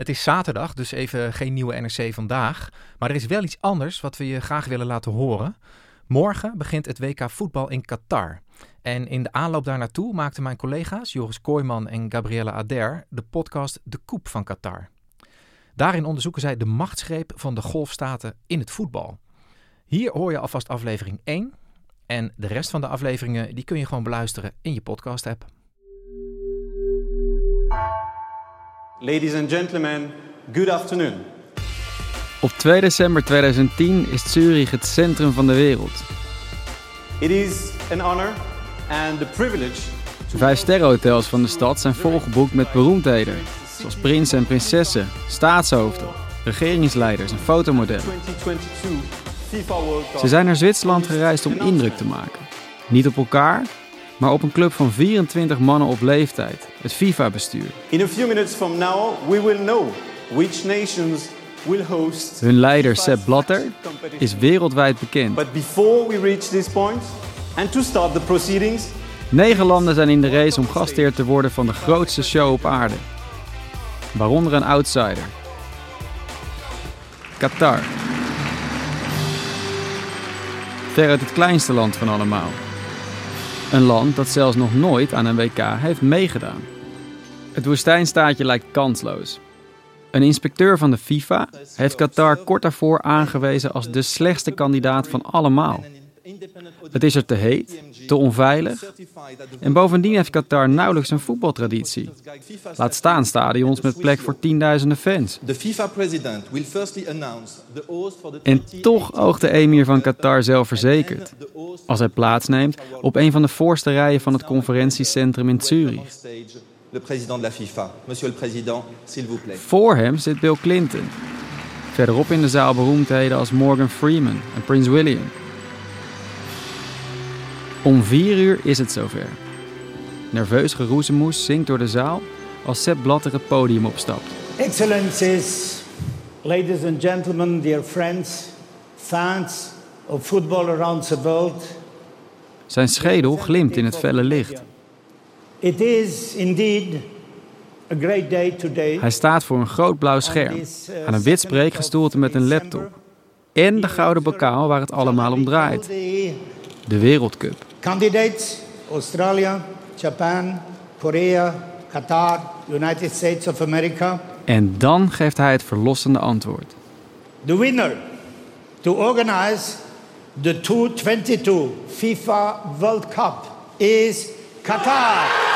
Het is zaterdag, dus even geen nieuwe NRC vandaag. Maar er is wel iets anders wat we je graag willen laten horen. Morgen begint het WK voetbal in Qatar. En in de aanloop daar naartoe maakten mijn collega's Joris Kooijman en Gabriella Ader de podcast De Koep van Qatar. Daarin onderzoeken zij de machtsgreep van de golfstaten in het voetbal. Hier hoor je alvast aflevering 1. En de rest van de afleveringen die kun je gewoon beluisteren in je podcast-app. Ladies and gentlemen, good afternoon. Op 2 december 2010 is Zurich het centrum van de wereld. It is an honor and a privilege. De vijf sterrenhotels van de stad zijn volgeboekt met beroemdheden, zoals prinsen en prinsessen, staatshoofden, regeringsleiders en fotomodellen. 2022 FIFA World Cup. Ze zijn naar Zwitserland gereisd om indruk te maken. Niet op elkaar, maar op een club van 24 mannen op leeftijd, het FIFA-bestuur. In a few minutes from now, we will know which nations will host. Hun leider Sepp Blatter is wereldwijd bekend. But before we reach this point, and to start the proceedings, Negen landen zijn in de race om gastheer te worden van de grootste show op aarde. Waaronder een outsider. Qatar. Veruit het kleinste land van allemaal. Een land dat zelfs nog nooit aan een WK heeft meegedaan. Het woestijnstaatje lijkt kansloos. Een inspecteur van de FIFA heeft Qatar kort daarvoor aangewezen als de slechtste kandidaat van allemaal. Het is er te heet, te onveilig. En bovendien heeft Qatar nauwelijks een voetbaltraditie. Laat staan stadions met plek voor tienduizenden fans. En toch oogt de emir van Qatar zelfverzekerd. Als hij plaatsneemt op een van de voorste rijen van het conferentiecentrum in Zurich. Voor hem zit Bill Clinton. Verderop in de zaal beroemdheden als Morgan Freeman en Prins William. Om vier uur is het zover. Nerveus geroezemoes zingt door de zaal als Sepp Blatter het podium opstapt. Excellencies, ladies and gentlemen, dear friends, fans of football around the world, Zijn schedel glimt in het felle licht. it is indeed a great day today. Hij staat voor een groot blauw scherm aan een wit spreekgestoelte met een laptop. En de gouden bokaal waar het allemaal om draait. De Wereldcup. Candidates Australia, Japan, Korea, Qatar, United States of America. En dan geeft hij het verlossende antwoord. The winner to organize the 2022 FIFA World Cup is Qatar.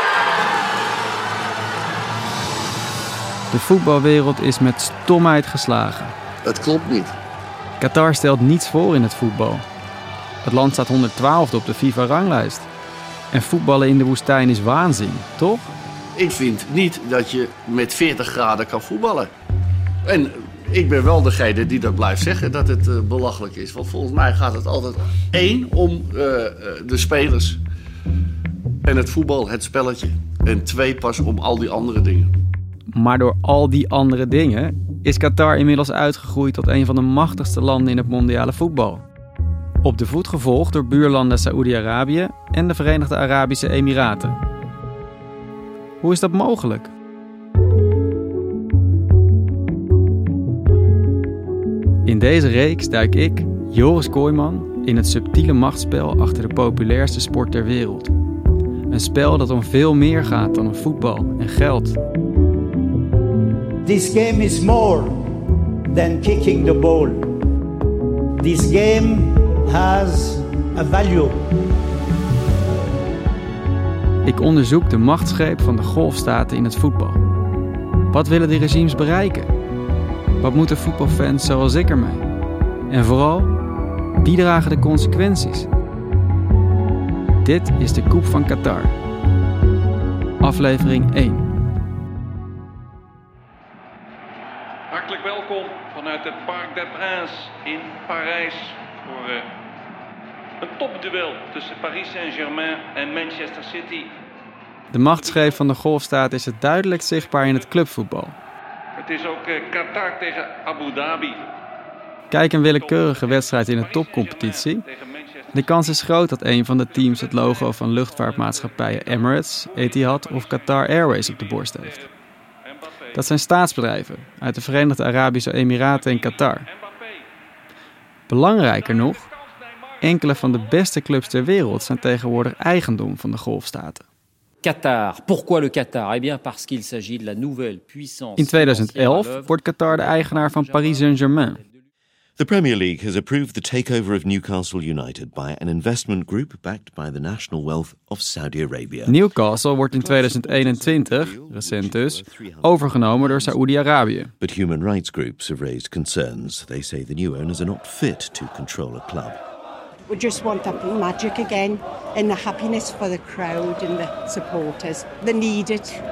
De voetbalwereld is met stomheid geslagen. Het klopt niet. Qatar stelt niets voor in het voetbal. Het land staat 112 op de FIFA-ranglijst. En voetballen in de woestijn is waanzin, toch? Ik vind niet dat je met 40 graden kan voetballen. En ik ben wel degene die dat blijft zeggen, dat het eh, belachelijk is. Want volgens mij gaat het altijd één om eh, eh, de spelers. En het voetbal, het spelletje. En twee pas om al die andere dingen. Maar door al die andere dingen is Qatar inmiddels uitgegroeid tot een van de machtigste landen in het mondiale voetbal. Op de voet gevolgd door buurlanden Saoedi-Arabië en de Verenigde Arabische Emiraten. Hoe is dat mogelijk? In deze reeks duik ik, Joris Kooijman, in het subtiele machtsspel achter de populairste sport ter wereld. Een spel dat om veel meer gaat dan om voetbal en geld. This game is more than kicking the ball. This game has a value. Ik onderzoek de machtsgreep van de golfstaten in het voetbal. Wat willen die regimes bereiken? Wat moeten voetbalfans zoals ik ermee? En vooral, wie dragen de consequenties? Dit is de Koep van Qatar. Aflevering 1. Hartelijk welkom vanuit het Parc des Princes in Parijs voor uh, een topduel tussen Paris Saint-Germain en Manchester City. De machtsgreep van de golfstaat is het duidelijk zichtbaar in het clubvoetbal. Het is ook uh, Qatar tegen Abu Dhabi. Kijk een willekeurige wedstrijd in een topcompetitie. De kans is groot dat een van de teams het logo van luchtvaartmaatschappijen Emirates, Etihad of Qatar Airways op de borst heeft. Dat zijn staatsbedrijven uit de Verenigde Arabische Emiraten en Qatar. Belangrijker nog, enkele van de beste clubs ter wereld zijn tegenwoordig eigendom van de golfstaten. Qatar. Pourquoi le Qatar? Eh bien parce qu'il s'agit de la nouvelle puissance. In 2011 wordt Qatar de eigenaar van Paris Saint-Germain. The Premier League has approved the takeover of Newcastle United by an investment group backed by the national wealth of Saudi Arabia. Newcastle wordt in 2021, recent dus, overgenomen door Saoedi-Arabië. But human rights groups have raised concerns. They say the new owners are not fit to control a club. We just want that magic again and the happiness for the crowd and the supporters. They need it.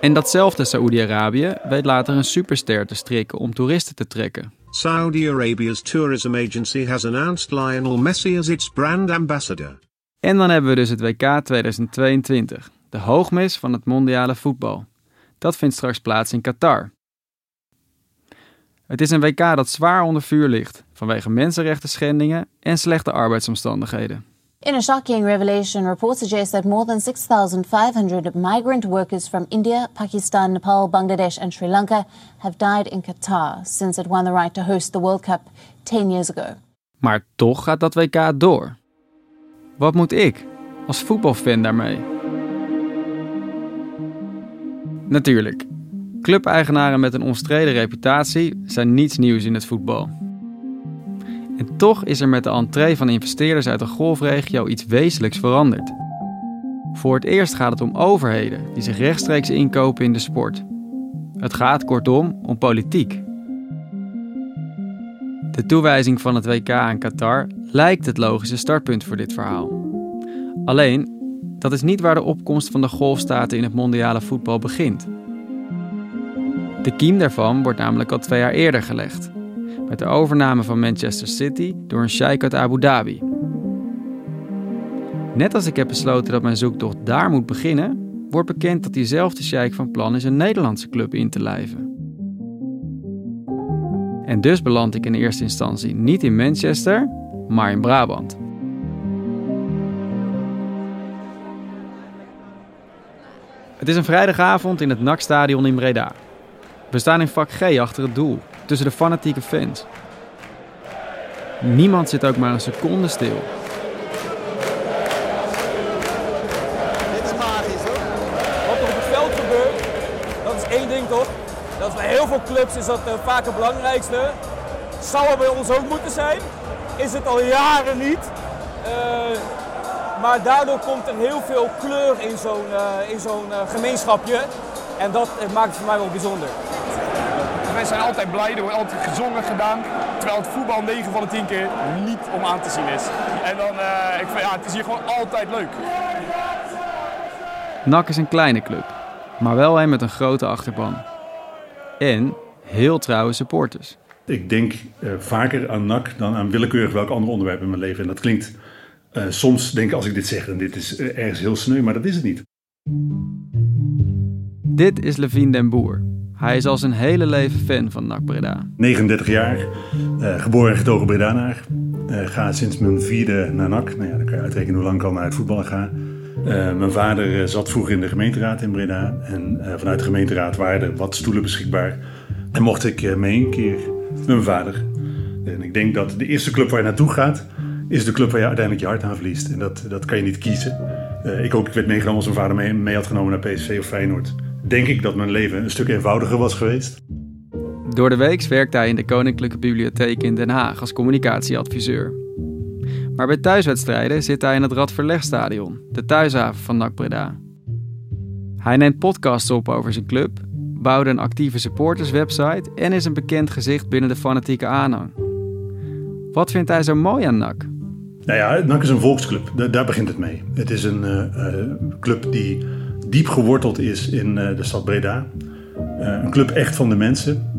En datzelfde Saoedi-Arabië weet later een superster te strikken om toeristen te trekken. Saudi Arabia's tourism agency has announced Lionel Messi as its brand ambassador. En dan hebben we dus het WK 2022, de hoogmis van het mondiale voetbal. Dat vindt straks plaats in Qatar. Het is een WK dat zwaar onder vuur ligt vanwege mensenrechten schendingen en slechte arbeidsomstandigheden. In a shocking revelation, reports suggest that more than 6,500 migrant workers from India, Pakistan, Nepal, Bangladesh, and Sri Lanka have died in Qatar since it won the right to host the World Cup 10 years ago. Maar toch gaat dat WK door. Wat moet ik als voetbalfan daarmee? Natuurlijk, clubeigenaren met een omstreden reputatie zijn niets nieuws in het voetbal. En toch is er met de entree van investeerders uit de golfregio iets wezenlijks veranderd. Voor het eerst gaat het om overheden die zich rechtstreeks inkopen in de sport. Het gaat kortom om politiek. De toewijzing van het WK aan Qatar lijkt het logische startpunt voor dit verhaal. Alleen, dat is niet waar de opkomst van de golfstaten in het mondiale voetbal begint. De kiem daarvan wordt namelijk al twee jaar eerder gelegd, met de overname van Manchester City door een sheik uit Abu Dhabi. Net als ik heb besloten dat mijn zoektocht daar moet beginnen, wordt bekend dat diezelfde sheik van plan is een Nederlandse club in te lijven. En dus beland ik in eerste instantie niet in Manchester, maar in Brabant. Het is een vrijdagavond in het NAC-stadion in Breda. We staan in vak G achter het doel, tussen de fanatieke fans. Niemand zit ook maar een seconde stil. Dit is magisch hoor. Wat er op het veld gebeurt, dat is één ding toch? Dat is bij heel veel clubs is dat uh, vaak het belangrijkste. Zal er bij ons ook moeten zijn. Is het al jaren niet. Uh, maar daardoor komt er heel veel kleur in zo'n uh, in zo'n gemeenschapje. En dat maakt het voor mij wel bijzonder. Wij zijn altijd blij, er wordt altijd gezongen gedaan. Terwijl het voetbal 9 van de 10 keer niet om aan te zien is. En dan, uh, ik vind, ja, het is hier gewoon altijd leuk. NAC is een kleine club, maar wel een met een grote achterban. En heel trouwe supporters. Ik denk uh, vaker aan NAC dan aan willekeurig welk ander onderwerp in mijn leven. En dat klinkt uh, soms, denk ik als ik dit zeg, en dit is ergens heel sneu, maar dat is het niet. Dit is Levine den Boer. Hij is al zijn hele leven fan van NAC Breda. 39 jaar, uh, geboren en getogen Bredanaar. Uh, ga sinds mijn vierde naar NAC. Nou ja, dan kan je uitrekenen hoe lang ik al naar het voetballen ga. Uh, mijn vader zat vroeger in de gemeenteraad in Breda. En vanuit de gemeenteraad waren er wat stoelen beschikbaar. En mocht ik mee een keer met mijn vader. En ik denk dat de eerste club waar je naartoe gaat, is de club waar je uiteindelijk je hart aan verliest. En dat, dat kan je niet kiezen. ik ook, ik werd meegenomen als mijn vader mee, mee had genomen naar PSV of Feyenoord denk ik dat mijn leven een stuk eenvoudiger was geweest. Door de week werkte hij in de Koninklijke Bibliotheek in Den Haag als communicatieadviseur. Maar bij thuiswedstrijden zit hij in het Radverlegstadion, de thuishaven van NAC Breda. Hij neemt podcasts op over zijn club, bouwde een actieve supporterswebsite en is een bekend gezicht binnen de fanatieke aanhang. Wat vindt hij zo mooi aan NAC? Nou ja, NAC is een volksclub. Daar, daar begint het mee. Het is een uh, club die diep geworteld is in uh, de stad Breda. een club echt van de mensen.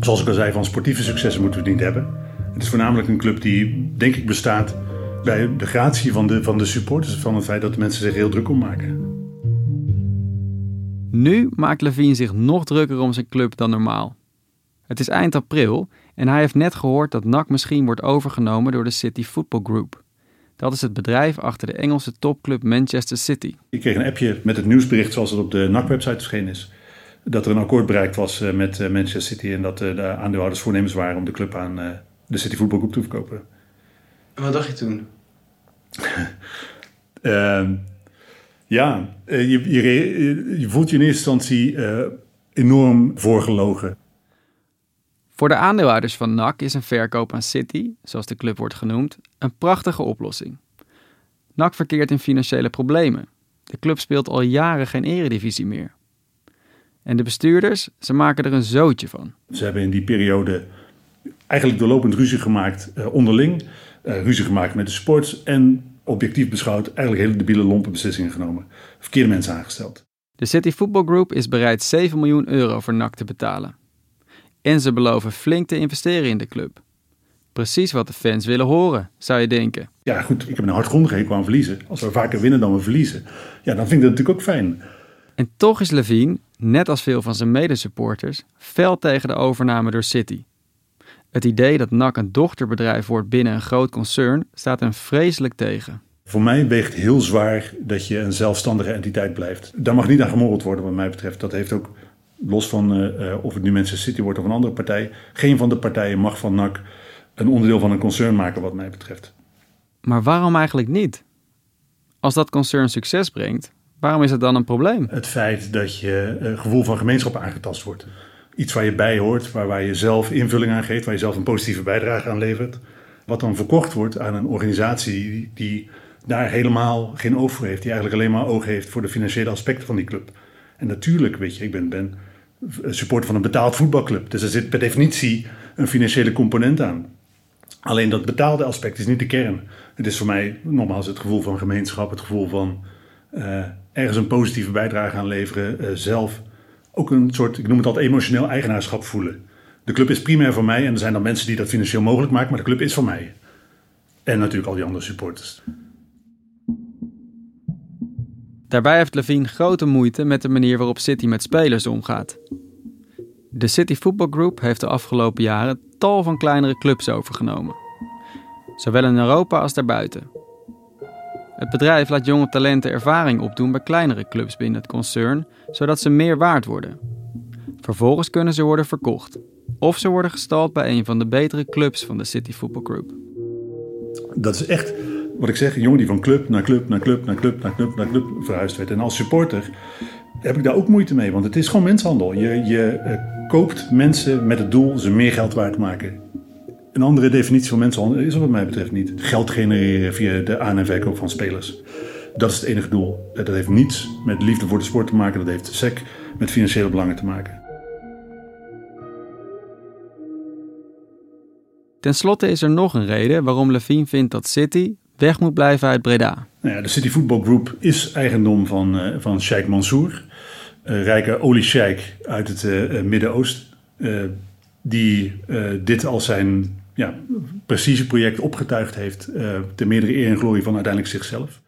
Zoals ik al zei, van sportieve successen moeten we het niet hebben. Het is voornamelijk een club die, denk ik, bestaat bij de gratie van de, van de supporters. Van het feit dat de mensen zich heel druk om maken. Nu maakt Levine zich nog drukker om zijn club dan normaal. Het is eind april en hij heeft net gehoord dat NAC misschien wordt overgenomen door de City Football Group. Dat is het bedrijf achter de Engelse topclub Manchester City. Ik kreeg een appje met het nieuwsbericht zoals het op de NAC-website verschenen is. Dat er een akkoord bereikt was eh, met eh, Manchester City en dat eh, de aandeelhouders voornemens waren om de club aan de City Football Group te verkopen. En wat dacht je toen? uh, ja, je, je, je, voelt je in eerste instantie enorm voorgelogen. Voor de aandeelhouders van NAC is een verkoop aan City, zoals de club wordt genoemd, een prachtige oplossing. NAC verkeert in financiële problemen. De club speelt al jaren geen eredivisie meer. En de bestuurders, ze maken er een zootje van. Ze hebben in die periode eigenlijk doorlopend ruzie gemaakt uh, onderling. Uh, ruzie gemaakt met de sports en objectief beschouwd eigenlijk hele debiele lompe beslissingen genomen. Verkeerde mensen aangesteld. De City Football Group is bereid 7 miljoen euro voor NAC te betalen. En ze beloven flink te investeren in de club. Precies wat de fans willen horen, zou je denken. Ja, goed, ik heb een hardgrondige hekel aan verliezen. Als we vaker winnen dan we verliezen, ja, dan vind ik dat natuurlijk ook fijn. En toch is Levine, net als veel van zijn medesupporters, fel tegen de overname door City. Het idee dat NAC een dochterbedrijf wordt binnen een groot concern staat hem vreselijk tegen. Voor mij weegt heel zwaar dat je een zelfstandige entiteit blijft. Daar mag niet aan gemorreld worden, wat mij betreft. Dat heeft ook los van uh, of het nu Manchester City wordt of een andere partij, geen van de partijen mag van NAC een onderdeel van een concern maken, wat mij betreft. Maar waarom eigenlijk niet? Als dat concern succes brengt, waarom is het dan een probleem? Het feit dat je uh, gevoel van gemeenschap aangetast wordt. Iets waar je bij hoort, waar, waar je zelf invulling aan geeft, waar je zelf een positieve bijdrage aan levert. Wat dan verkocht wordt aan een organisatie die, daar helemaal geen oog voor heeft, die eigenlijk alleen maar oog heeft voor de financiële aspecten van die club. En natuurlijk, weet je, ik ben, ben support van een betaald voetbalclub. Dus er zit per definitie een financiële component aan. Alleen dat betaalde aspect is niet de kern. Het is voor mij nogmaals het gevoel van gemeenschap, het gevoel van uh, ergens een positieve bijdrage aan leveren, uh, zelf ook een soort, ik noem het altijd emotioneel eigenaarschap voelen. De club is primair voor mij en er zijn dan mensen die dat financieel mogelijk maken, maar de club is van mij. En natuurlijk al die andere supporters. Daarbij heeft Levine grote moeite met de manier waarop City met spelers omgaat. De City Football Group heeft de afgelopen jaren tal van kleinere clubs overgenomen. Zowel in Europa als daarbuiten. Het bedrijf laat jonge talenten ervaring opdoen bij kleinere clubs binnen het concern, zodat ze meer waard worden. Vervolgens kunnen ze worden verkocht. Of ze worden gestald bij een van de betere clubs van de City Football Group. Dat is echt wat ik zeg, een jongen die van club naar club naar club naar club naar club naar club verhuisd werd. En als supporter heb ik daar ook moeite mee, want het is gewoon menshandel. Je, je uh, koopt mensen met het doel ze meer geld waard te maken. Een andere definitie van mensenhandel is er wat mij betreft niet. Geld genereren via de aan- en verkoop van spelers. Dat is het enige doel. Dat heeft niets met liefde voor de sport te maken. Dat heeft sec met financiële belangen te maken. Ten slotte is er nog een reden waarom Levine vindt dat City weg moet blijven uit Breda. Nou ja, de City Football Group is eigendom van, uh, van Sheikh Mansour. Uh, rijke oliesheik uit het uh, Midden-Oosten. die dit als zijn ja, precieze project opgetuigd heeft. ter meerdere eer en glorie van uiteindelijk zichzelf.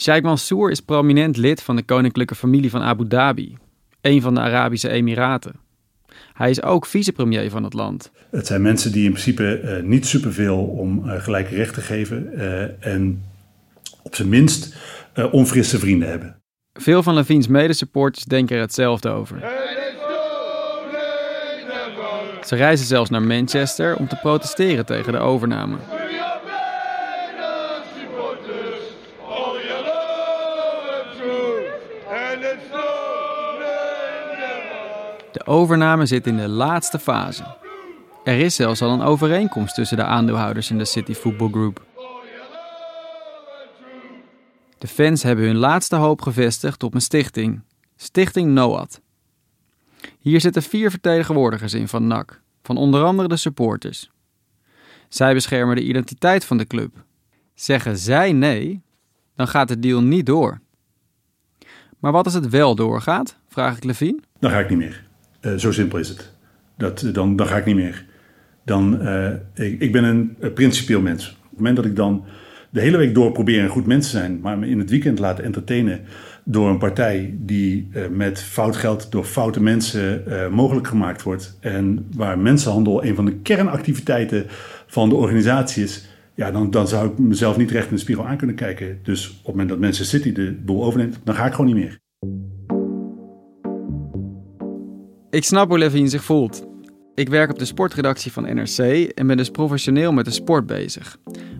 Sheikh Mansour is prominent lid van de koninklijke familie van Abu Dhabi. Een van de Arabische Emiraten. Hij is ook vicepremier van het land. Het zijn mensen die in principe uh, niet superveel om uh, gelijke rechten geven uh, en op zijn minst onfrisse vrienden hebben. Veel van Levine's medesupporters denken er hetzelfde over. Ze reizen zelfs naar Manchester om te protesteren tegen de overname. De overname zit in de laatste fase. Er is zelfs al een overeenkomst tussen de aandeelhouders in de City Football Group. De fans hebben hun laatste hoop gevestigd op een stichting, Stichting NOAD. Hier zitten vier vertegenwoordigers in van NAC, van onder andere de supporters. Zij beschermen de identiteit van de club. Zeggen zij nee, dan gaat de deal niet door. Maar wat als het wel doorgaat? Vraag ik Levine. Dan ga ik niet meer. Uh, zo simpel is het. Dat, dan, dan ga ik niet meer. Dan, ik, ik ben een, een principieel mens. Op het moment dat ik dan de hele week door probeer een goed mens te zijn, maar me in het weekend laten entertainen door een partij die uh, met fout geld door foute mensen uh, mogelijk gemaakt wordt. En waar mensenhandel een van de kernactiviteiten van de organisatie is. Ja, dan, dan zou ik mezelf niet recht in de spiegel aan kunnen kijken. Dus op het moment dat Manchester City de boel overneemt, dan ga ik gewoon niet meer. Ik snap hoe Levine zich voelt. Ik werk op de sportredactie van NRC en ben dus professioneel met de sport bezig.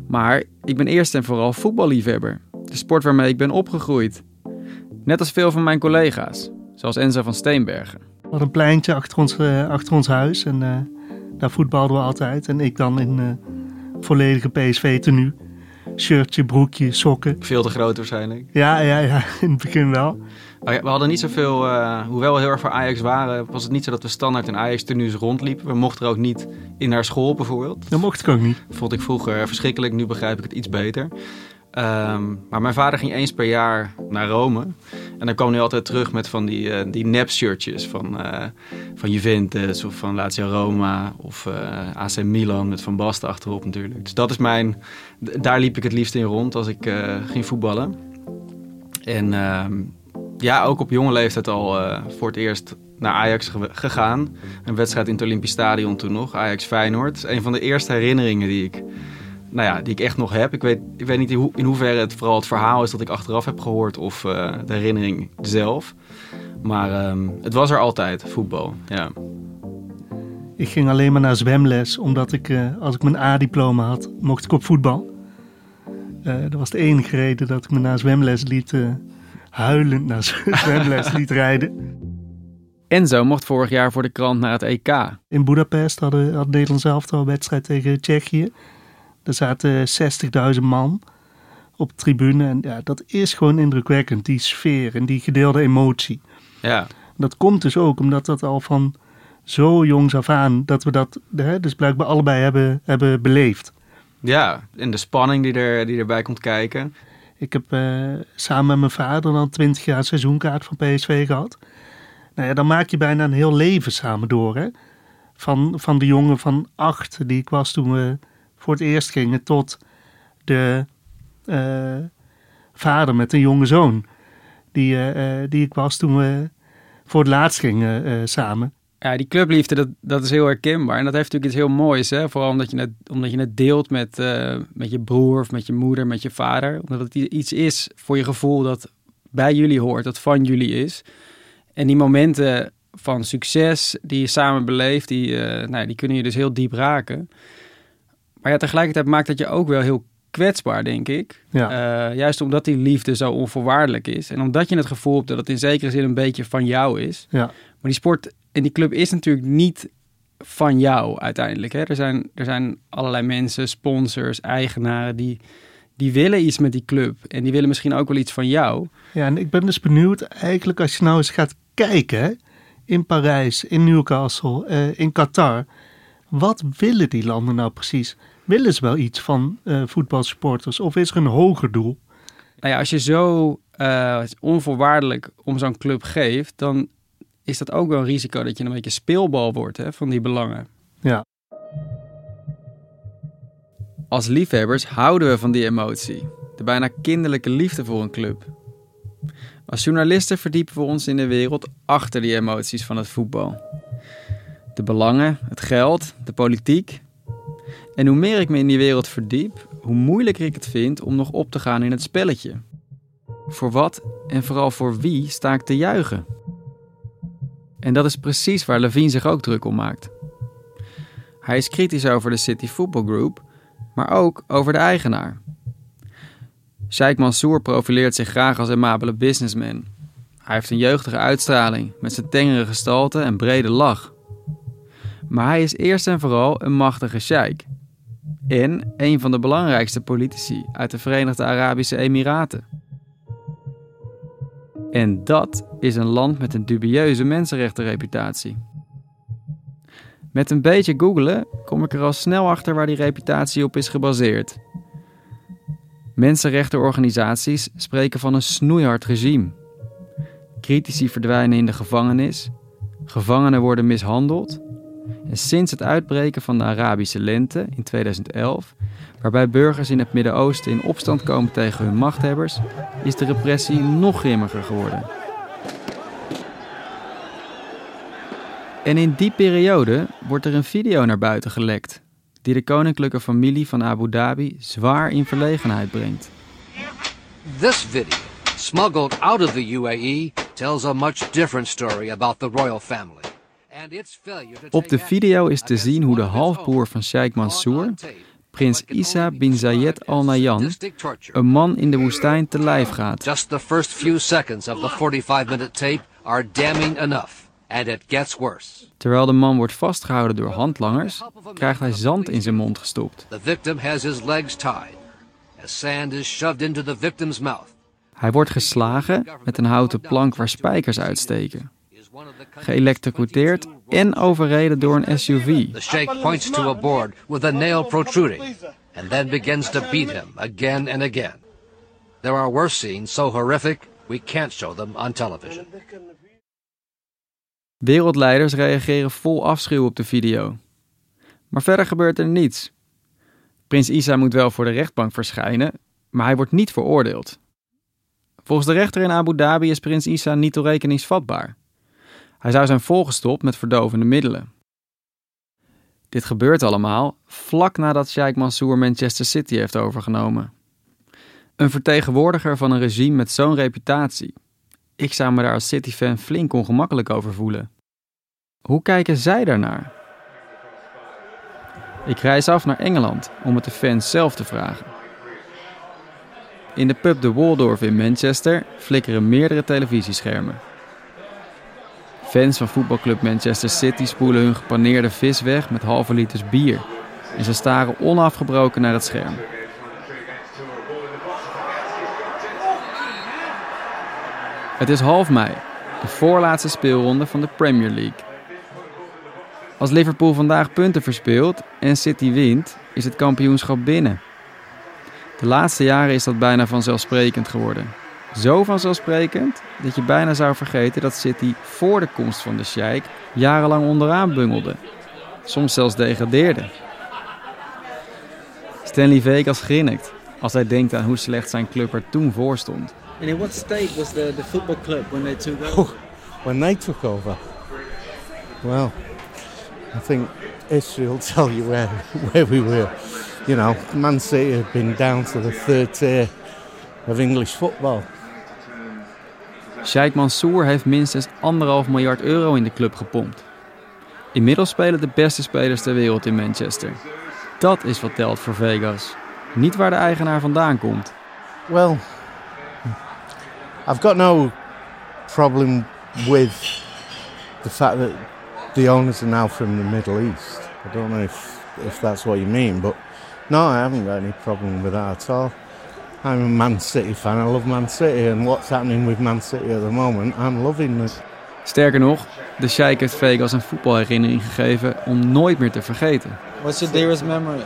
Maar ik ben eerst en vooral voetballiefhebber. De sport waarmee ik ben opgegroeid. Net als veel van mijn collega's, zoals Enzo van Steenbergen. We hadden een pleintje achter ons, uh, achter ons huis en uh, daar voetbalden we altijd. En ik dan in uh, volledige PSV-tenue. Shirtje, broekje, sokken. Veel te groot waarschijnlijk. Ja, ja, ja, in het begin wel. We hadden niet zoveel, uh, hoewel we heel erg voor Ajax waren, was het niet zo dat we standaard in Ajax-tenues rondliepen. We mochten er ook niet in naar school bijvoorbeeld. Dat mocht ik ook niet. Vond ik vroeger verschrikkelijk, nu begrijp ik het iets beter. Um, maar mijn vader ging eens per jaar naar Rome. En dan kwam hij altijd terug met van die, uh, die nep-shirtjes van, uh, van Juventus of van Lazio Roma of uh, AC Milan met Van Basten achterop natuurlijk. Dus dat is mijn, daar liep ik het liefst in rond als ik ging voetballen. En ehm, ja, ook op jonge leeftijd al voor het eerst naar Ajax gegaan. Een wedstrijd in het Olympisch Stadion toen nog, Ajax-Feyenoord. Een van de eerste herinneringen die ik nou ja, die ik echt nog heb. Ik weet, ik weet niet in, ho in hoeverre het vooral het verhaal is dat ik achteraf heb gehoord of uh, de herinnering zelf. Maar um, het was er altijd, voetbal. Ja. Ik ging alleen maar naar zwemles, omdat ik, uh, als ik mijn A-diploma had, mocht ik op voetbal. Uh, dat was de enige reden dat ik me naar zwemles liet, huilend naar zwemles liet rijden. Enzo mocht vorig jaar voor de krant naar het EK. In Budapest hadden, had Nederland zelf al een wedstrijd tegen Tsjechië. Er zaten 60.000 man op de tribune. En ja, dat is gewoon indrukwekkend, die sfeer en die gedeelde emotie. Ja. Dat komt dus ook omdat dat al van zo jongs af aan, dat we dat hè, dus blijkbaar allebei hebben, hebben beleefd. Ja, en de spanning die, er, die erbij komt kijken. Ik heb uh, samen met mijn vader dan 20 jaar seizoenkaart van PSV gehad. Nou ja, dan maak je bijna een heel leven samen door. Hè? Van, van de jongen van acht die ik was toen we voor het eerst gingen tot de uh, vader met een jonge zoon. Die, uh, die ik was toen we voor het laatst gingen samen. Ja, die clubliefde, dat, dat is heel herkenbaar. En dat heeft natuurlijk iets heel moois. Hè? Vooral omdat je het, omdat je het deelt met, met je broer of met je moeder, met je vader. Omdat het iets is voor je gevoel dat bij jullie hoort, dat van jullie is. En die momenten van succes die je samen beleeft, die, nou, die kunnen je dus heel diep raken. Maar ja, tegelijkertijd maakt dat je ook wel heel kwetsbaar, denk ik. Ja. Uh, juist omdat die liefde zo onvoorwaardelijk is. En omdat je het gevoel hebt dat het in zekere zin een beetje van jou is. Ja. Maar die sport en die club is natuurlijk niet van jou uiteindelijk. Hè? Er, zijn, er zijn allerlei mensen, sponsors, eigenaren die, die willen iets met die club. En die willen misschien ook wel iets van jou. Ja, en ik ben dus benieuwd eigenlijk als je nou eens gaat kijken... in Parijs, in Newcastle, uh, in Qatar... Wat willen die landen nou precies? Willen ze wel iets van uh, voetbalsupporters of is er een hoger doel? Nou ja, als je zo uh, onvoorwaardelijk om zo'n club geeft, dan is dat ook wel een risico dat je een beetje speelbal wordt hè, van die belangen. Ja. Als liefhebbers houden we van die emotie, de bijna kinderlijke liefde voor een club. Als journalisten verdiepen we ons in de wereld achter die emoties van het voetbal de belangen, het geld, de politiek. En hoe meer ik me in die wereld verdiep, hoe moeilijker ik het vind om nog op te gaan in het spelletje. Voor wat en vooral voor wie sta ik te juichen? En dat is precies waar Levine zich ook druk om maakt. Hij is kritisch over de City Football Group, maar ook over de eigenaar. Sheikh Mansour profileert zich graag als amabele businessman. Hij heeft een jeugdige uitstraling met zijn tengere gestalte en brede lach. Maar hij is eerst en vooral een machtige sheik. En een van de belangrijkste politici uit de Verenigde Arabische Emiraten. En dat is een land met een dubieuze mensenrechtenreputatie. Met een beetje googelen kom ik er al snel achter waar die reputatie op is gebaseerd. Mensenrechtenorganisaties spreken van een snoeihard regime. Critici verdwijnen in de gevangenis, gevangenen worden mishandeld. En sinds het uitbreken van de Arabische lente in 2011, waarbij burgers in het Midden-Oosten in opstand komen tegen hun machthebbers, is de repressie nog grimmiger geworden. En in die periode wordt er een video naar buiten gelekt, die de koninklijke familie van Abu Dhabi zwaar in verlegenheid brengt. This video, smuggled out of the UAE, tells a much different story about the royal family. Op de video is te zien hoe de halfbroer van Sheikh Mansour, prins Isa bin Zayed Al Nahyan, een man in de woestijn te lijf gaat. Just the first few seconds of the 45-minute tape are damning enough. And it gets worse. Terwijl de man wordt vastgehouden door handlangers, krijgt hij zand in zijn mond gestopt. The victim has his legs tied. As sand is shoved into the victim's mouth. Hij wordt geslagen met een houten plank waar spijkers uitsteken. Geëlectrocuteerd en overreden door een SUV. The sheikh points to a board with a nail protruding and then begins to beat him again and again. There are worse scenes so horrific we can't show them on television. Wereldleiders reageren vol afschuw op de video. Maar verder gebeurt er niets. Prins Isa moet wel voor de rechtbank verschijnen, maar hij wordt niet veroordeeld. Volgens de rechter in Abu Dhabi is prins Isa niet toerekeningsvatbaar. Hij zou zijn volgestopt met verdovende middelen. Dit gebeurt allemaal vlak nadat Sheikh Mansour Manchester City heeft overgenomen. Een vertegenwoordiger van een regime met zo'n reputatie. Ik zou me daar als City-fan flink ongemakkelijk over voelen. Hoe kijken zij daarnaar? Ik reis af naar Engeland om het de fans zelf te vragen. In de pub de Waldorf in Manchester flikkeren meerdere televisieschermen. Fans van voetbalclub Manchester City spoelen hun gepaneerde vis weg met halve liters bier. En ze staren onafgebroken naar het scherm. Het is half mei, de voorlaatste speelronde van de Premier League. Als Liverpool vandaag punten verspeelt en City wint, is het kampioenschap binnen. De laatste jaren is dat bijna vanzelfsprekend geworden. Zo vanzelfsprekend dat je bijna zou vergeten dat City voor de komst van de Sheikh jarenlang onderaan bungelde. Soms zelfs degradeerde. Stanley Vegas grinnikt als hij denkt aan hoe slecht zijn club er toen voor stond. And in what state was the, the football club when they took over? when they took over. Well, I think history will tell you where, where we were. You know, Man City had been down to the third tier of English football. Sheikh Mansour heeft minstens anderhalf miljard euro in de club gepompt. Inmiddels spelen de beste spelers ter wereld in Manchester. Dat is wat telt voor Vegas. Niet waar de eigenaar vandaan komt. Well, I've got no problem with the fact that the owners are now from the Middle East. I don't know if, if that's what you mean, but no, I haven't got any problem with that at all. I'm a Man City fan. I love Man City, and what's happening with Man City at the moment, I'm loving it. Sterker nog, de Sheikh heeft Vegas een voetbalherinnering gegeven om nooit meer te vergeten. What's your dearest memory?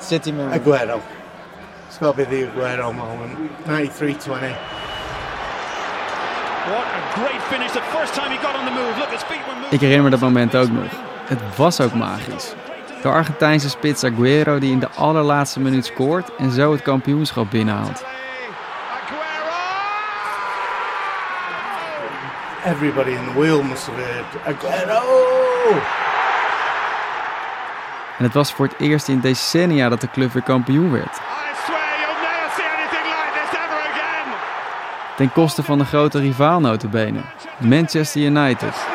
City memory? Aguero. It's got to be the Aguero moment. 93-20. What a great finish. The first time he got on the move. Look, his feet were moving. Ik herinner me dat moment ook nog. Het was ook magisch. De Argentijnse spits Aguero die in de allerlaatste minuut scoort en zo het kampioenschap binnenhaalt. Everybody in the wheel must have heard Aguero! En het was voor het eerst in decennia dat de club weer kampioen werd. Ten koste van de grote rivaal notabene, Manchester United.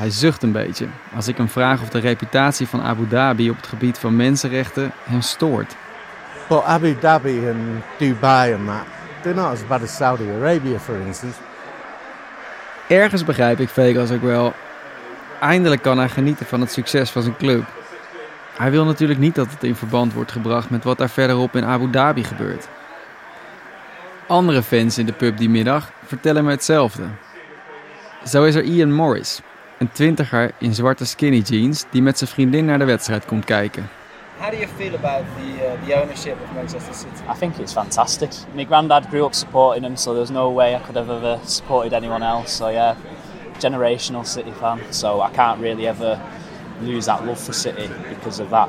Hij zucht een beetje als ik hem vraag of de reputatie van Abu Dhabi op het gebied van mensenrechten hem stoort. But Abu Dhabi and Dubai and that, they're not as bad as Saudi Arabia, for instance. Ergens begrijp ik Vegas ook wel. Eindelijk kan hij genieten van het succes van zijn club. Hij wil natuurlijk niet dat het in verband wordt gebracht met wat daar verderop in Abu Dhabi gebeurt. Andere fans in de pub die middag vertellen me hetzelfde. Zo is er Ian Morris, een twintiger in zwarte skinny jeans die met zijn vriendin naar de wedstrijd komt kijken. How do you feel about the uh, the ownership of Manchester City? I think it's fantastic. My granddad grew up supporting them, so there's no way I could have ever supported anyone else. So yeah, generational City fan. So I can't really ever lose that love for City because of that.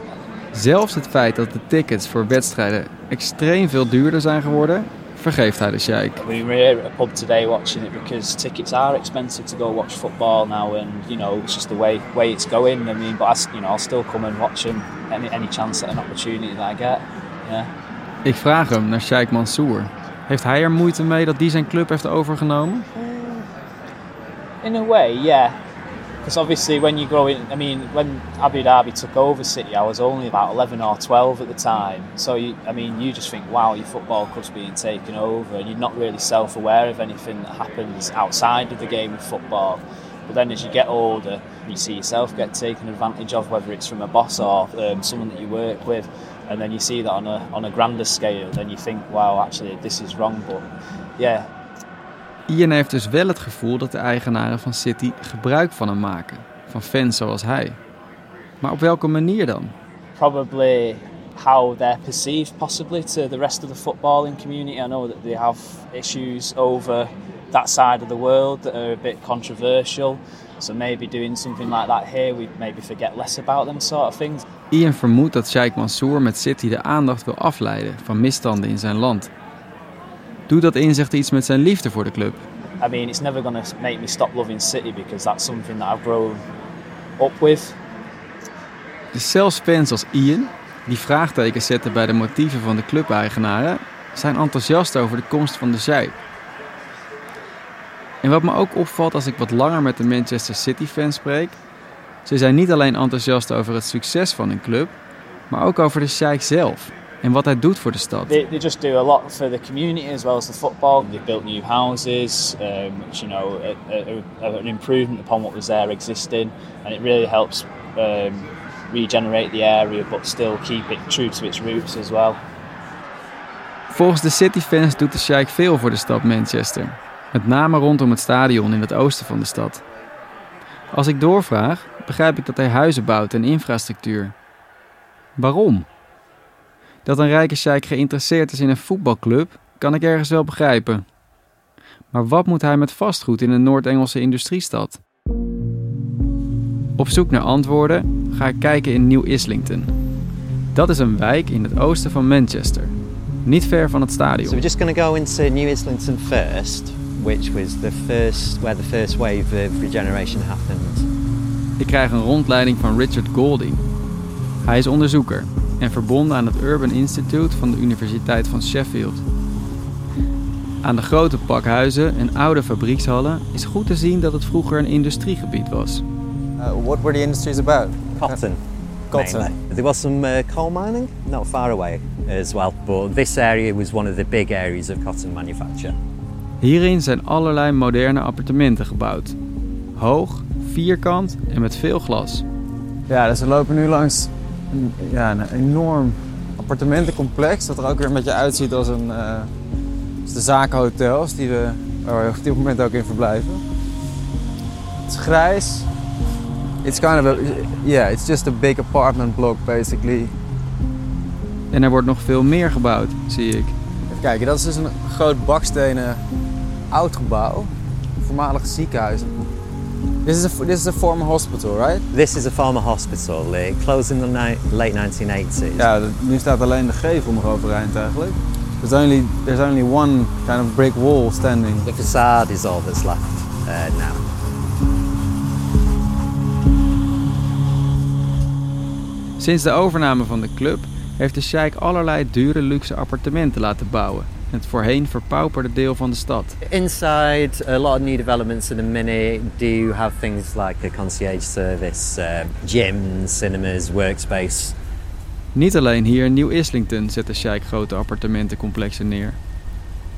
Zelfs het feit dat de tickets voor wedstrijden extreem veel duurder zijn geworden, vergeeft hij de sheik. We were here at a pub today watching it because tickets are expensive to go watch football now, and you know it's just the way way it's going. I mean, but I, you know I'll still come and watch them any any chance at an opportunity that I get. Yeah. Ik vraag hem naar Sheikh Mansour. Heeft hij er moeite mee dat die zijn club heeft overgenomen? In a way, yeah. Because obviously, when you grow in, I mean, when Abu Dhabi took over City, I was only about 11 or 12 at the time. So, you, I mean, you just think, wow, your football club's being taken over, and you're not really self aware of anything that happens outside of the game of football. But then as you get older, you see yourself get taken advantage of, whether it's from a boss or um, someone that you work with, and then you see that on a, on a grander scale, then you think, wow, actually, this is wrong. But yeah, Ian heeft dus wel het gevoel dat de eigenaren van City gebruik van hem maken, van fans zoals hij. Maar op welke manier dan? probably how they're perceived possibly to the rest of the footballing community. I know that they have issues over that side of the world that are a bit controversial. So maybe doing something like that here, we maybe forget less about them sort of things. Ian vermoedt dat Sheikh Mansour met City de aandacht wil afleiden van misstanden in zijn land. Doet dat inzicht iets met zijn liefde voor de club? I mean, it's never going to make me stop loving City because that's something that I've grown up with. Dus zelfs fans als Ian, die vraagtekens zetten bij de motieven van de clubeigenaren, zijn enthousiast over de komst van de Sheikh. En wat me ook opvalt als ik wat langer met de Manchester City fans spreek, ze zijn niet alleen enthousiast over het succes van hun club, maar ook over de Sheikh zelf en wat hij doet voor de stad. They, they just do a lot for the community as well as the football. They've built new houses, um, which you know, a, a- an improvement upon what was there existing, and it really helps um, regenerate the area, but still keep it true to its roots as well. Volgens de City-fans doet de Sheikh veel voor de stad Manchester. Met name rondom het stadion in het oosten van de stad. Als ik doorvraag, begrijp ik dat hij huizen bouwt en infrastructuur. Waarom? Dat een rijke sheik geïnteresseerd is in een voetbalclub, kan ik ergens wel begrijpen. Maar wat moet hij met vastgoed in een Noord-Engelse industriestad? Op zoek naar antwoorden ga ik kijken in New Islington. Dat is een wijk in het oosten van Manchester, niet ver van het So stadion. we're just going to go into New Islington first, which was the first where the first wave of regeneration happened. Ik krijg een rondleiding van Richard Golding. Hij is onderzoeker en verbonden aan het Urban Institute van de Universiteit van Sheffield. Aan de grote pakhuizen en oude fabriekshallen is goed te zien dat het vroeger een industriegebied was. Uh, what were the industries about? Cotton. Cotton. mainly. There was some uh, coal mining, not far away as well, but this area was one of the big areas of cotton manufacture. Hierin zijn allerlei moderne appartementen gebouwd. Hoog, vierkant en met veel glas. Ja, dus we lopen nu langs een, ja, een enorm appartementencomplex. Dat er ook weer een beetje uitziet als, een, eh, als de zakenhotels die we, waar we op dit moment ook in verblijven. Het is grijs. It's kind of a, yeah, it's just a big apartment block basically. En er wordt nog veel meer gebouwd, zie ik. Even kijken, dat is dus een groot bakstenen oud gebouw. Een voormalig ziekenhuis. This is, a, this is a former hospital, right? This is a former hospital. It closed in the ni- late 1980s. Ja, nu staat alleen de gevel nog overeind eigenlijk. There's only, there's only one kind of brick wall standing. The facade is all that's left uh, now. Sinds de overname van de club heeft de Sheikh allerlei dure luxe appartementen laten bouwen. Het voorheen verpauperde deel van de stad. Inside, a lot of new developments in a minute do have things like a concierge service, uh, gyms, cinemas, workspace. Niet alleen hier in Nieuw Islington zet de Sheikh grote appartementencomplexen neer.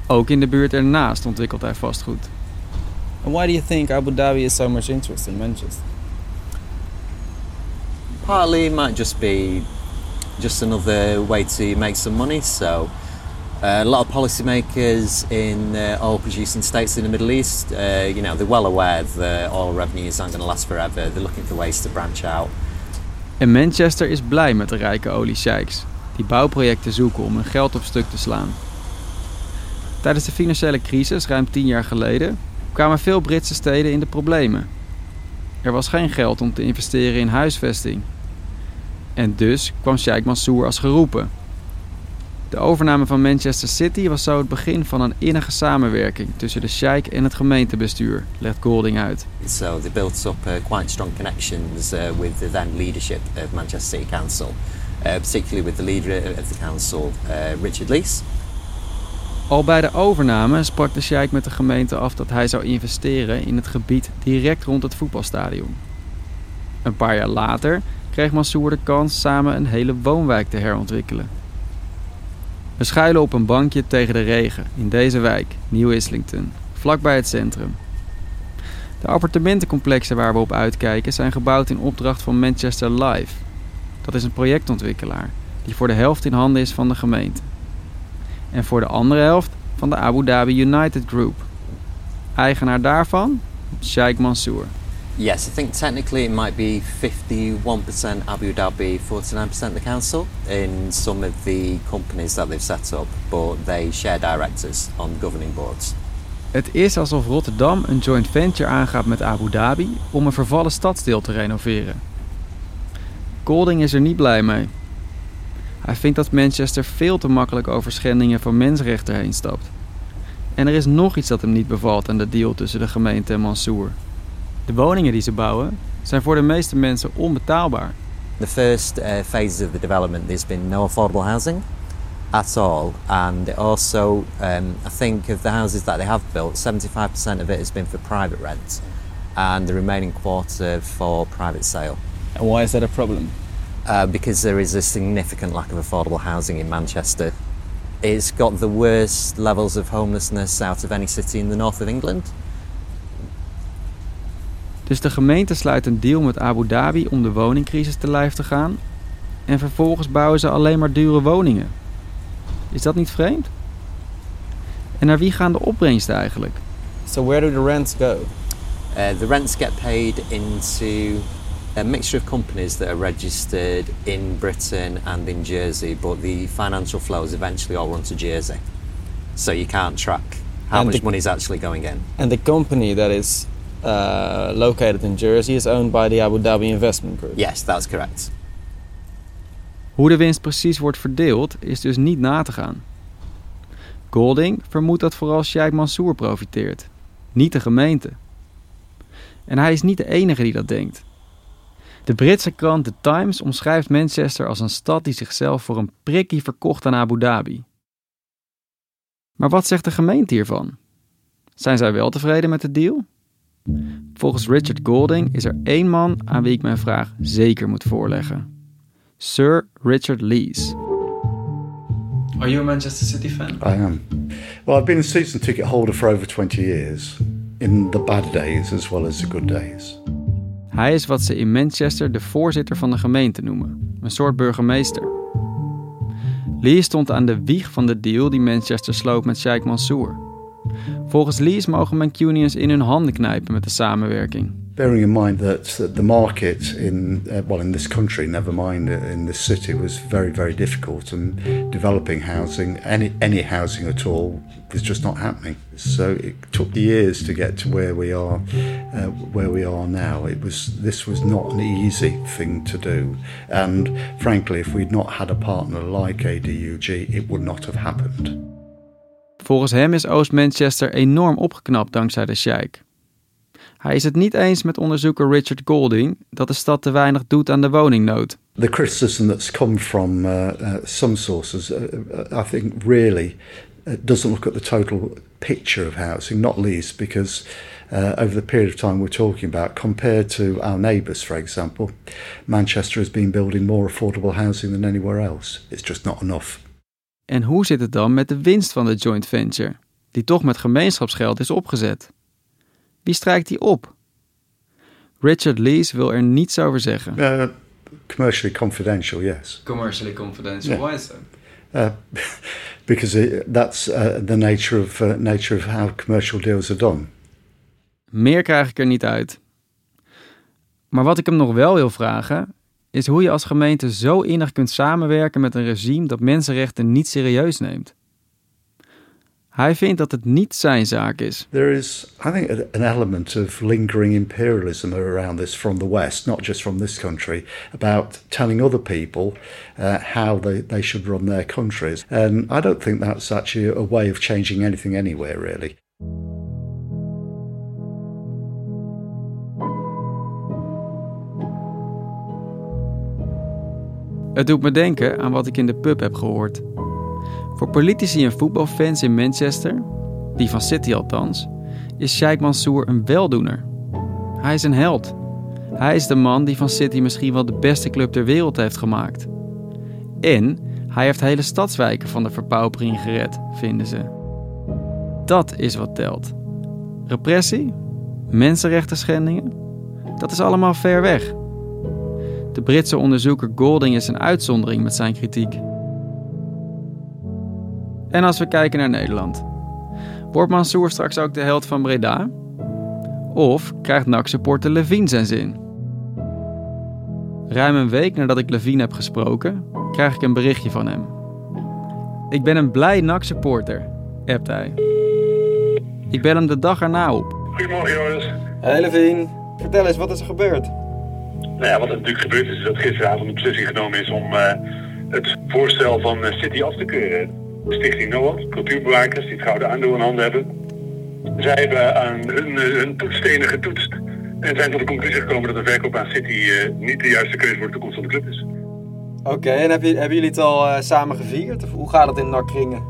Ook in de buurt ernaast ontwikkelt hij vastgoed. And why do you think Abu Dhabi is so much interest in Manchester? Partly it might just be just another way to make some money. So a lot of policymakers in uh, oil producing states in the Middle East, uh, you know, they're well aware that oil revenues aren't going to last forever. They're looking for ways to branch out. En Manchester is blij met de rijke oliesheiks, die bouwprojecten zoeken om hun geld op stuk te slaan. Tijdens de financiële crisis, ruim tien jaar geleden, kwamen veel Britse steden in de problemen. Er was geen geld om te investeren in huisvesting. En dus kwam Sheikh Mansour als geroepen. De overname van Manchester City was zo het begin van een innige samenwerking tussen de Sheikh en het gemeentebestuur, legt Golding uit. So they built up uh, quite strong connections uh, with the then leadership of Manchester City Council, uh, particularly with the leader of the council, uh, Richard Lees. Al bij de overname sprak de Sheikh met de gemeente af dat hij zou investeren in het gebied direct rond het voetbalstadion. Een paar jaar later kreeg Mansour de kans samen een hele woonwijk te herontwikkelen. We schuilen op een bankje tegen de regen in deze wijk, New Islington, vlakbij het centrum. De appartementencomplexen waar we op uitkijken zijn gebouwd in opdracht van Manchester Live. Dat is een projectontwikkelaar die voor de helft in handen is van de gemeente. En voor de andere helft van de Abu Dhabi United Group. Eigenaar daarvan, Sheikh Mansour. Yes, I think technically it might be 51% Abu Dhabi, 49% the council in some of the companies that they've set up, but they share directors on governing boards. Het is alsof Rotterdam een joint venture aangaat met Abu Dhabi om een vervallen stadsdeel te renoveren. Golding is er niet blij mee. Hij vindt dat Manchester veel te makkelijk over schendingen van mensenrechten heen stapt. En er is nog iets dat hem niet bevalt aan de deal tussen de gemeente en Mansour. De woningen die ze bouwen zijn voor de meeste mensen onbetaalbaar. The first uh, phases of the development, there's been no affordable housing at all, and also um, I think of the houses that they have built, 75% of it has been for private rent, and the remaining quarter for private sale. And why is that a problem? Uh, because there is a significant lack of affordable housing in Manchester. It's got the worst levels of homelessness out of any city in the north of England. Dus de gemeente sluit een deal met Abu Dhabi om de woningcrisis te lijf te gaan. En vervolgens bouwen ze alleen maar dure woningen. Is dat niet vreemd? En naar wie gaan de opbrengsten eigenlijk? So where do the rents go? Uh, the rents get paid into a mixture of companies that are registered in Britain and in Jersey, but the financial flows eventually all run to Jersey. So you can't track how And much the- money is actually going in. And the company that is uh, located in Jersey is owned by the Abu Dhabi Investment Group. Yes, that's correct. Hoe de winst precies wordt verdeeld is dus niet na te gaan. Golding vermoedt dat vooral Sheikh Mansour profiteert, niet de gemeente. En hij is niet de enige die dat denkt. De Britse krant The Times omschrijft Manchester als een stad die zichzelf voor een prikkie verkocht aan Abu Dhabi. Maar wat zegt de gemeente hiervan? Zijn zij wel tevreden met de deal? Volgens Richard Golding is er één man aan wie ik mijn vraag zeker moet voorleggen. Sir Richard Lees. Are you a Manchester City fan? I am. Well, I've been a season ticket holder for over 20 years, in the bad days as well as the good days. Hij is wat ze in Manchester de voorzitter van de gemeente noemen, een soort burgemeester. Lees stond aan de wieg van de deal die Manchester sloot met Sheikh Mansour. Volgens Lees mogen Mancunians in hun handen knijpen met de samenwerking. Bearing in mind that the market in, uh, well, in this country, never mind uh, in this city, was very, very difficult, and developing housing, any any housing at all, was just not happening. So it took years to get to where we are, uh, where we are now. It was this was not an easy thing to do, and frankly, if we'd not had a partner like ADUG, it would not have happened. Volgens hem is Oost-Manchester enorm opgeknapt dankzij de Sheikh. Hij is het niet eens met onderzoeker Richard Golding dat de stad te weinig doet aan de woningnood. The criticism that's come from uh, uh, some sources, uh, I think, really doesn't look at the total picture of housing, not least because over the period of time we're talking about, compared to our neighbours, for example, Manchester has been building more affordable housing than anywhere else. It's just not enough. En hoe zit het dan met de winst van de joint venture, die toch met gemeenschapsgeld is opgezet? Wie strijkt die op? Richard Lees wil er niets over zeggen. Uh, commercially confidential, yes. Commercially confidential. Yeah. Why is that? Uh, because it, that's uh, the nature of uh, nature of how commercial deals are done. Meer krijg ik er niet uit. Maar wat ik hem nog wel wil vragen, is hoe je als gemeente zo innig kunt samenwerken met een regime dat mensenrechten niet serieus neemt. Hij vindt dat het niet zijn zaak is. There is, I think, an element of lingering imperialism around this from the West, not just from this country, about telling other people uh, how they, they should run their countries. And I don't think that's actually a way of changing anything anywhere, really. Het doet me denken aan wat ik in de pub heb gehoord. Voor politici en voetbalfans in Manchester, die van City althans, is Sheikh Mansour een weldoener. Hij is een held. Hij is de man die van City misschien wel de beste club ter wereld heeft gemaakt. En hij heeft hele stadswijken van de verpaupering gered, vinden ze. Dat is wat telt. Repressie, mensenrechten schendingen, dat is allemaal ver weg. De Britse onderzoeker Golding is een uitzondering met zijn kritiek. En als we kijken naar Nederland. Wordt Mansour straks ook de held van Breda? Of krijgt NAC-supporter Levine zijn zin? Ruim een week nadat ik Levine heb gesproken, krijg ik een berichtje van hem. Ik ben een blij NAC-supporter, appt hij. Ik bel hem de dag erna op. Goedemorgen Joris. Hey Levine, vertel eens, wat is er gebeurd? Nou ja, wat er natuurlijk gebeurd is, is dat gisteravond de beslissing genomen is om eh, het voorstel van eh, City af te keuren. Stichting NOAD, cultuurbewakers die het gouden aandeel in handen hebben. Zij hebben aan hun, eh, hun toetsstenen getoetst en zijn tot de conclusie gekomen dat de verkoop aan City niet de juiste keuze voor de toekomst van de club is. Oké, en hebben jullie het al samen gevierd? Of hoe gaat het in NAC-kringen?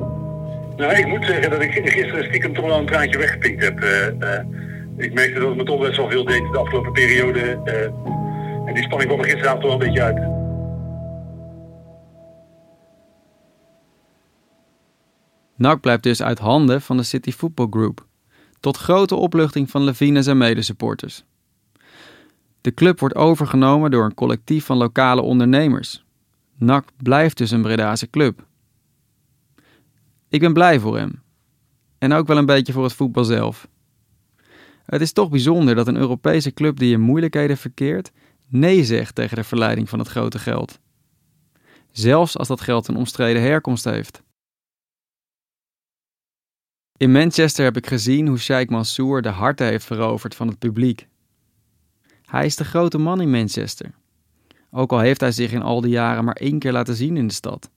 Nou, ik moet zeggen dat ik gisteren stiekem toch wel een traantje weggepinkt heb. Ik merkte dat het me toch best wel veel deed de afgelopen periode. Die spanning kwam er gisteravond wel een beetje uit. NAC blijft dus uit handen van de City Football Group. Tot grote opluchting van Levine en zijn medesupporters. De club wordt overgenomen door een collectief van lokale ondernemers. NAC blijft dus een Bredaanse club. Ik ben blij voor hem. En ook wel een beetje voor het voetbal zelf. Het is toch bijzonder dat een Europese club die in moeilijkheden verkeert, nee zegt tegen de verleiding van het grote geld. Zelfs als dat geld een omstreden herkomst heeft. In Manchester heb ik gezien hoe Sheikh Mansour de harten heeft veroverd van het publiek. Hij is de grote man in Manchester. Ook al heeft hij zich in al die jaren maar één keer laten zien in de stad.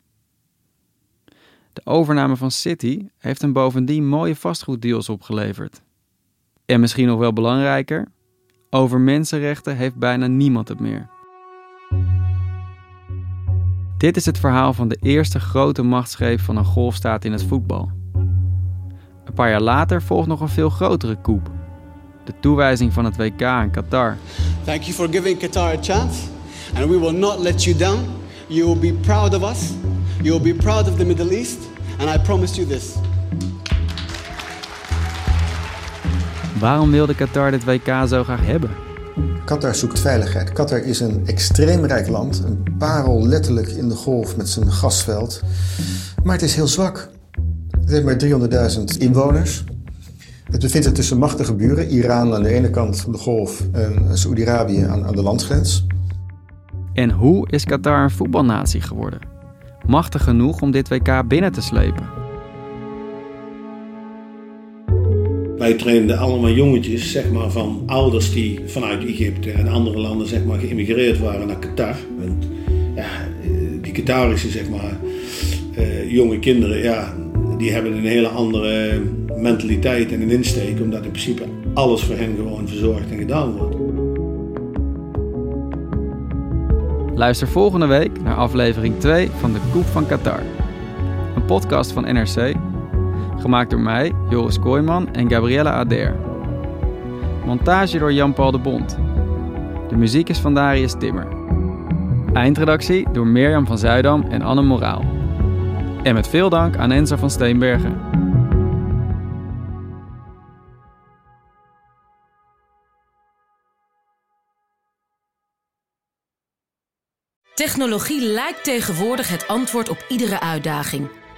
De overname van City heeft hem bovendien mooie vastgoeddeals opgeleverd. En misschien nog wel belangrijker, over mensenrechten heeft bijna niemand het meer. Dit is het verhaal van de eerste grote machtsgreep van een golfstaat in het voetbal. Een paar jaar later volgt nog een veel grotere coup. De toewijzing van het WK in Qatar. Thank you for giving Qatar a chance, and we will not let you down. You will be proud of us. You will be proud of the Middle East, and I promise you this. Waarom wilde Qatar dit WK zo graag hebben? Qatar zoekt veiligheid. Qatar is een extreem rijk land, een parel letterlijk in de golf met zijn gasveld. Maar het is heel zwak. Het heeft maar 300.000 inwoners. Het bevindt zich tussen machtige buren, Iran aan de ene kant van de golf en Saoedi-Arabië aan, aan de landsgrens. En hoe is Qatar een voetbalnatie geworden? Machtig genoeg om dit WK binnen te slepen. Wij trainden allemaal jongetjes zeg maar, van ouders die vanuit Egypte en andere landen zeg maar, geïmmigreerd waren naar Qatar. Ja, die Qatarische zeg maar, uh, jonge kinderen, ja, die hebben een hele andere mentaliteit en een insteek, omdat in principe alles voor hen gewoon verzorgd en gedaan wordt. Luister volgende week naar aflevering 2 van de Koep van Qatar. Een podcast van NRC, gemaakt door mij, Joris Kooijman en Gabriella Ader. Montage door Jan-Paul de Bond. De muziek is van Darius Timmer. Eindredactie door Mirjam van Zuidam en Anne Moraal. En met veel dank aan Enzo van Steenbergen. Technologie lijkt tegenwoordig het antwoord op iedere uitdaging.